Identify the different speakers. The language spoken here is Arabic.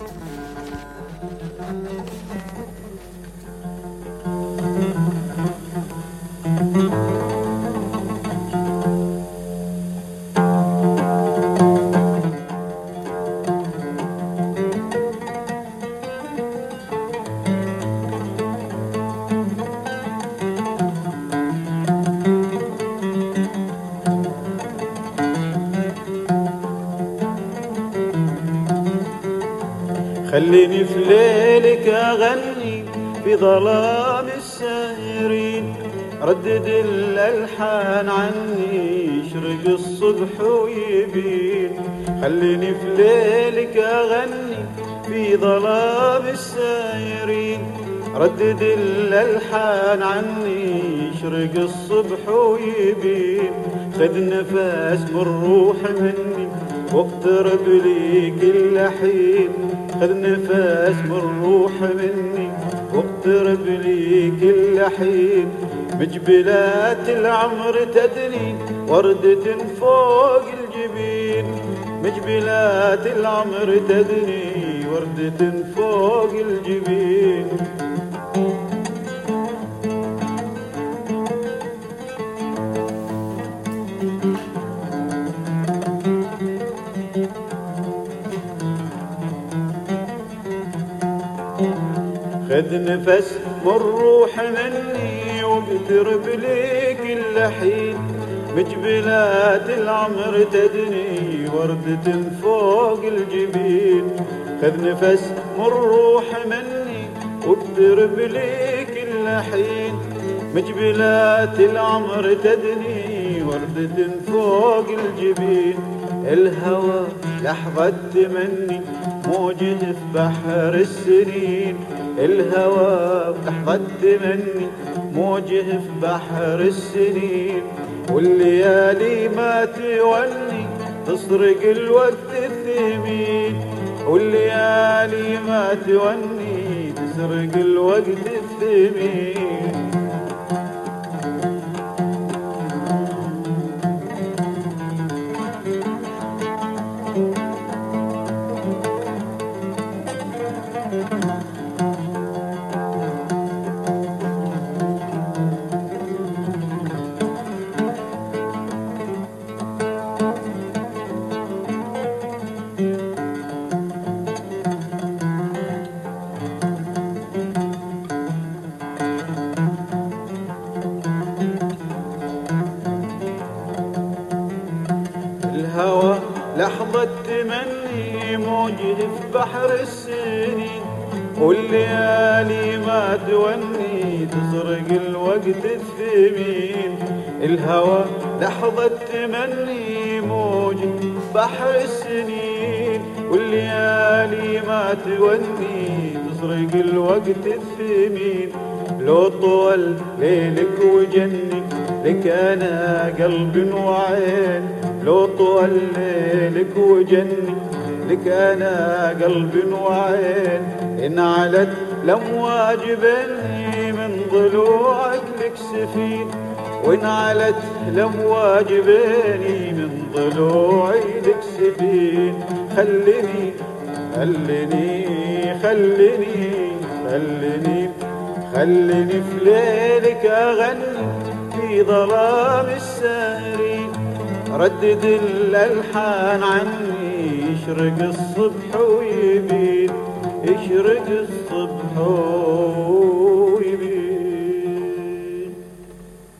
Speaker 1: Thank you. خليني في ليلك أغني في ظلام السائرين ردد الألحان عني يشرق الصبح ويبين. خليني في ليلك أغني في ظلام السائرين ردد الألحان عني يشرق الصبح ويبين. خذ نفس بالروح مني واقترب لي كل حين خذ نفس بالروح مني. واقترب لي كل حين مجبلات العمر تدني. وردة فوق الجبين مجبلات العمر تدني. وردة فوق الجبين. خذ نفس من روح مني واقترب لي كل حين مجبلات العمر تدني وردة فوق الجبين. خذ نفس من روح مني واقترب لي كل حين مجبلات العمر تدني وردة فوق الجبين الهوى لحظة تمني موجه في بحر السنين الهوى لحظة تمني موجه في بحر السنين والليالي ما تولي تسرق الوقت الثمين. والليالي ما توني تسرق الوقت الثمين. لحظة تمني موجه في بحر السنين والليالي ما توني تسرق الوقت الثمين الهوى لحظة تمني موجه بحر السنين. والليالي ما توني تسرق الوقت الثمين لو طول ليلك وجني لك أنا قلب وعين. لو طول ليلك وجني لك أنا قلب وعين. إن علت الامواج بيني من ضلوعك لك سفين. وإن علت الامواج بيني من ضلوعي لك سفين. خليني خليني خليني خليني خليني في ليلك أغني في ظلام السائرين ردد الألحان عني يشرق الصبح ويبين يشرق الصبح.